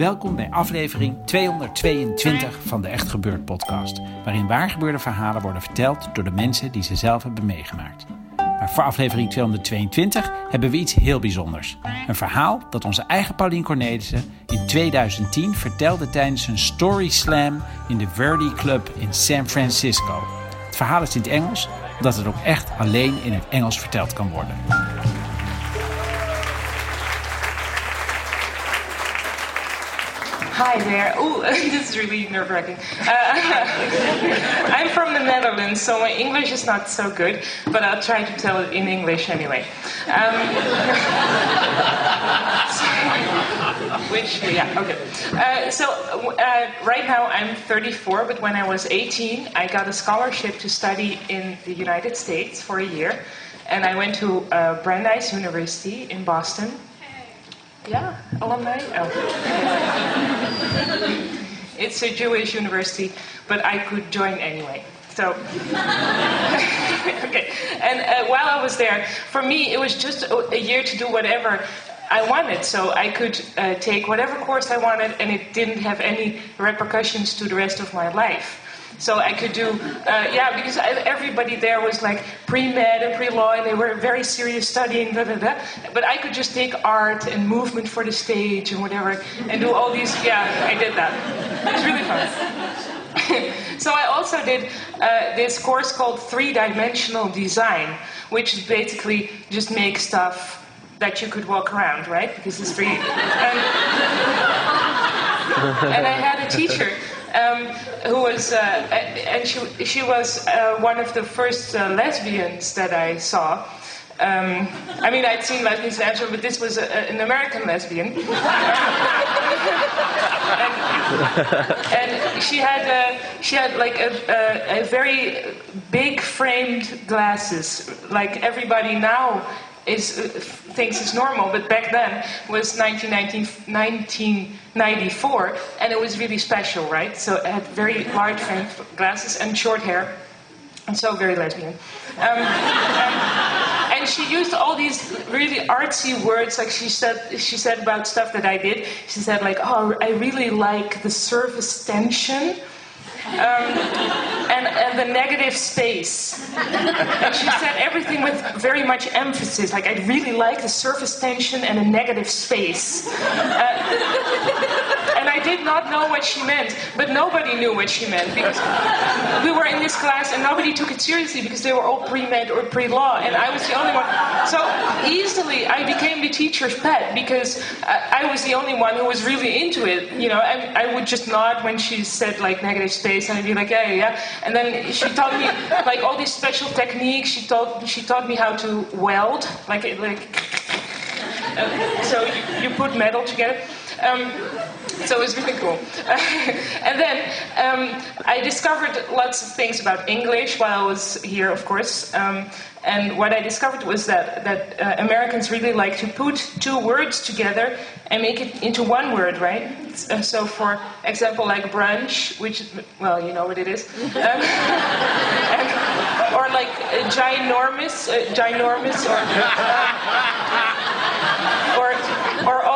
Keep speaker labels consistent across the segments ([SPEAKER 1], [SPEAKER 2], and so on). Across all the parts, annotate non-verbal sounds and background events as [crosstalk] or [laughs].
[SPEAKER 1] Welkom bij aflevering 222 van de Echt Gebeurd podcast, waarin waargebeurde verhalen worden verteld door de mensen die ze zelf hebben meegemaakt. Maar voor aflevering 222 hebben we iets heel bijzonders. Een verhaal dat onze eigen Paulien Cornelissen in 2010 vertelde tijdens een story slam in de Verdi Club in San Francisco. Het verhaal is in het Engels, omdat het ook echt alleen in het Engels verteld kan worden.
[SPEAKER 2] Hi there. Oh, [laughs] this is really nerve wracking. Uh, [laughs] I'm from the Netherlands, so my English is not so good, but I'll try to tell it in English anyway. Um, [laughs] which, yeah, okay. Uh, so, uh, right now I'm 34, but when I was 18, I got a scholarship to study in the United States for a year. And I went to uh, Brandeis University in Boston yeah, alumni. Oh. [laughs] it's a Jewish university, but I could join anyway. So, [laughs] okay. And uh, while I was there, for me, it was just a, year to do whatever I wanted. So I could uh, take whatever course I wanted, and it didn't have any repercussions to the rest of my life. So I could do, uh, yeah, because I, everybody there was like pre med and pre law, and they were very serious studying, blah, blah, blah. But I could just take art and movement for the stage and whatever, and do all these. Yeah, I did that. It was really fun. [laughs] so I also did uh, this course called Three Dimensional Design, which is basically just make stuff that you could walk around, right? Because it's three. [laughs] And, and I had a teacher um, who was, uh, and she, she was uh, one of the first uh, lesbians that I saw. Um, I mean, I'd seen lesbians in Amsterdam, but this was a, an American lesbian. and, [laughs] and, she had, uh, she had like a, a, a very big framed glasses, like everybody now is uh, thinks is normal, but back then was 1994, and it was really special, right? So it had very large glasses and short hair, and so very lesbian. Um, and, and, she used all these really artsy words, like she said. She said about stuff that I did. She said like, "Oh, I really like the surface tension." Um, and, and, the negative space. And she said everything with very much emphasis. Like, I really like the surface tension and a negative space. Uh, and I did not know what she meant, but nobody knew what she meant because we were in this class and nobody took it seriously because they were all pre med or pre law, and I was the only one. So easily I became the teacher's pet because I, I was the only one who was really into it. You know, and I would just nod when she said like negative space and I'd be like, yeah, yeah. And then she taught me like all these special techniques. She taught she taught me how to weld, like like. So you, you, put metal together. Um, so it was really cool. [laughs] and then um, I discovered lots of things about English while I was here, of course. Um, and what I discovered was that, that uh, Americans really like to put two words together and make it into one word, right? Uh, so, for example, like brunch, which, well, you know what it is. [laughs] Um, [laughs] and, or like uh, ginormous, uh, ginormous, or, or, or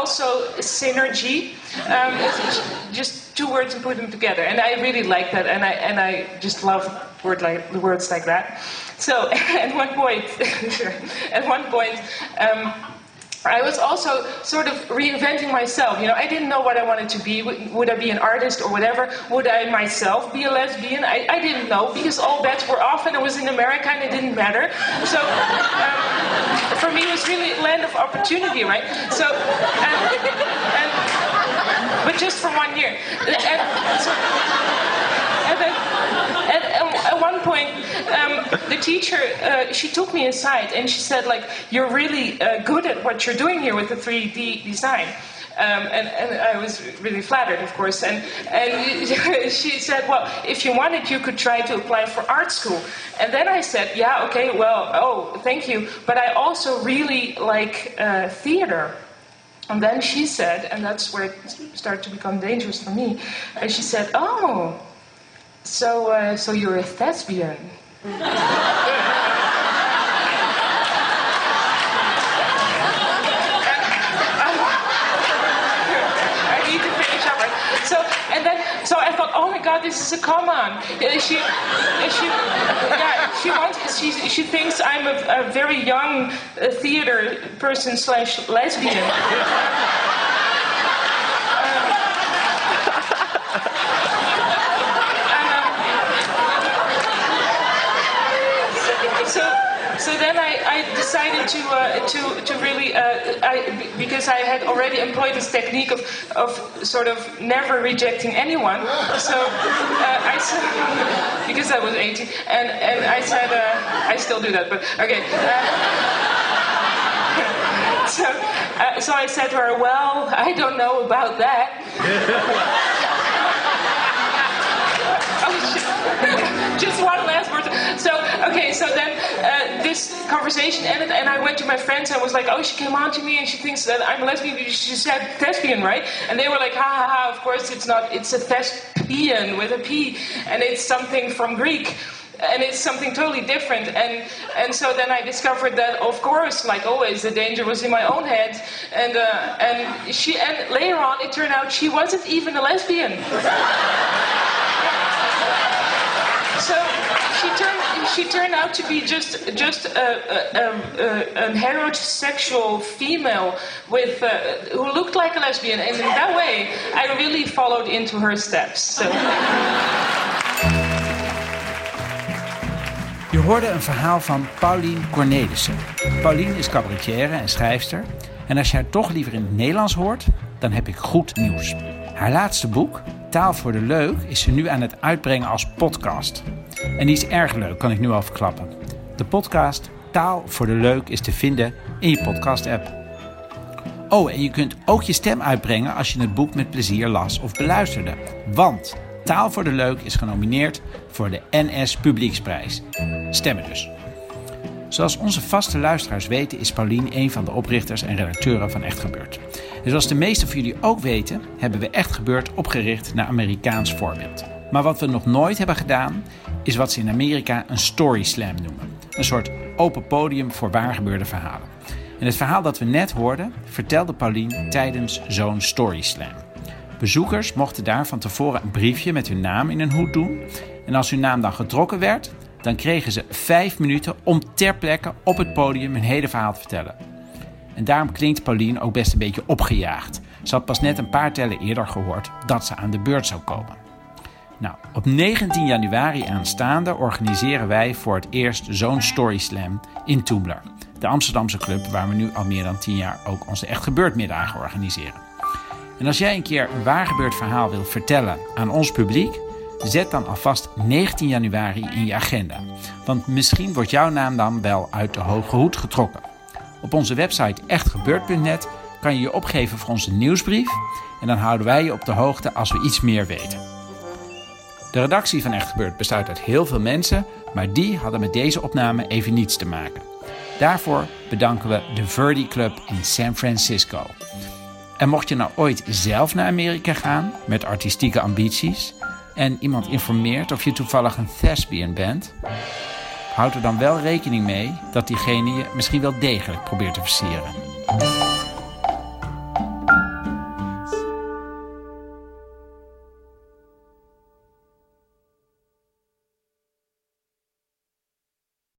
[SPEAKER 2] also synergy. Um, just two words and put them together. And I really like that, and I, and I just love word like, words like that. So [laughs] at one point, [laughs] at one point, um, I was also sort of reinventing myself. You know, I didn't know what I wanted to be. Would, I be an artist or whatever? Would I myself be a lesbian? I, I didn't know because all bets were off and I was in America and it didn't matter. So um, for me, it was really land of opportunity, right? So, and, and, but just for one year. And, so, and then, one point, um, the teacher uh, she took me aside and she said, like, you're really uh, good at what you're doing here with the 3D design. Um, and, and I was really flattered, of course. And, and [laughs] she said, Well, if you wanted, you could try to apply for art school. And then I said, Yeah, okay, well, oh, thank you. But I also really like uh, theater. And then she said, and that's where it started to become dangerous for me. And she said, "Oh, so uh, so you're a thespian." I need to finish up. So and then so I thought, oh my God, this is a come on. Uh, She, uh, she, yeah, she wants. She, she thinks I'm a, a very young uh, theater person slash lesbian. so so then I, I decided to uh, to to really uh, I, because I had already employed this technique of of sort of never rejecting anyone. So uh, I said [laughs] because I was 18 and and I said uh, I still do that, but okay. Uh, [laughs] so, uh, so I said to her, "Well, I don't know about that." [laughs] Oh. Just one last word. So, okay, so then uh, this conversation ended, and I went to my friends and was like, "Oh, she came on to me, and she thinks that I'm a lesbian. She said thespian, right?" And they were like, "Ha ha ha! Of course, it's not. It's a thespian with a p, and it's something from Greek." And it's something totally different, and and so then I discovered that, of course, like always, the danger was in my own head, and uh, and she and later on it turned out she wasn't even a lesbian. [laughs] So she turned she turned out to be just just a, a, a, a, a heterosexual female with uh, who looked like a lesbian, and in that way, I really followed into her steps. So.
[SPEAKER 1] Je hoorde een verhaal van Paulien Cornelissen. Paulien is cabaretière en schrijfster. En als je haar toch liever in het Nederlands hoort, dan heb ik goed nieuws. Haar laatste boek, Taal voor de Leuk, is ze nu aan het uitbrengen als podcast. En die is erg leuk, kan ik nu al verklappen. De podcast Taal voor de Leuk is te vinden in je podcast-app. Oh, en je kunt ook je stem uitbrengen als je het boek met plezier las of beluisterde. Want Taal voor de Leuk is genomineerd voor de NS Publieksprijs. Stemmen dus. Zoals onze vaste luisteraars weten is Paulien een van de oprichters en redacteuren van Echt Gebeurd. Dus zoals de meesten van jullie ook weten, hebben we Echt Gebeurd opgericht naar Amerikaans voorbeeld. Maar wat we nog nooit hebben gedaan, is wat ze in Amerika een story slam noemen. Een soort open podium voor waargebeurde verhalen. En het verhaal dat we net hoorden, vertelde Paulien tijdens zo'n story slam. Bezoekers mochten daar van tevoren een briefje met hun naam in een hoed doen. En als hun naam dan getrokken werd, dan kregen ze vijf minuten om ter plekke op het podium hun hele verhaal te vertellen. En daarom klinkt Pauline ook best een beetje opgejaagd. Ze had pas net een paar tellen eerder gehoord dat ze aan de beurt zou komen. Nou, op 19 januari aanstaande organiseren wij voor het eerst zo'n Story Slam in Toebler. De Amsterdamse club waar we nu al meer dan 10 jaar ook onze Echt Gebeurd middagen organiseren. En als jij een keer een waargebeurd verhaal wilt vertellen aan ons publiek, zet dan alvast 19 januari in je agenda. Want misschien wordt jouw naam dan wel uit de hoge hoed getrokken. Op onze website echtgebeurd.net kan je je opgeven voor onze nieuwsbrief en dan houden wij je op de hoogte als we iets meer weten. De redactie van Echt Gebeurd bestaat uit heel veel mensen, maar die hadden met deze opname even niets te maken. Daarvoor bedanken we de Verdi Club in San Francisco. En mocht je nou ooit zelf naar Amerika gaan met artistieke ambities en iemand informeert of je toevallig een thespian bent, houd er dan wel rekening mee dat diegene je misschien wel degelijk probeert te versieren.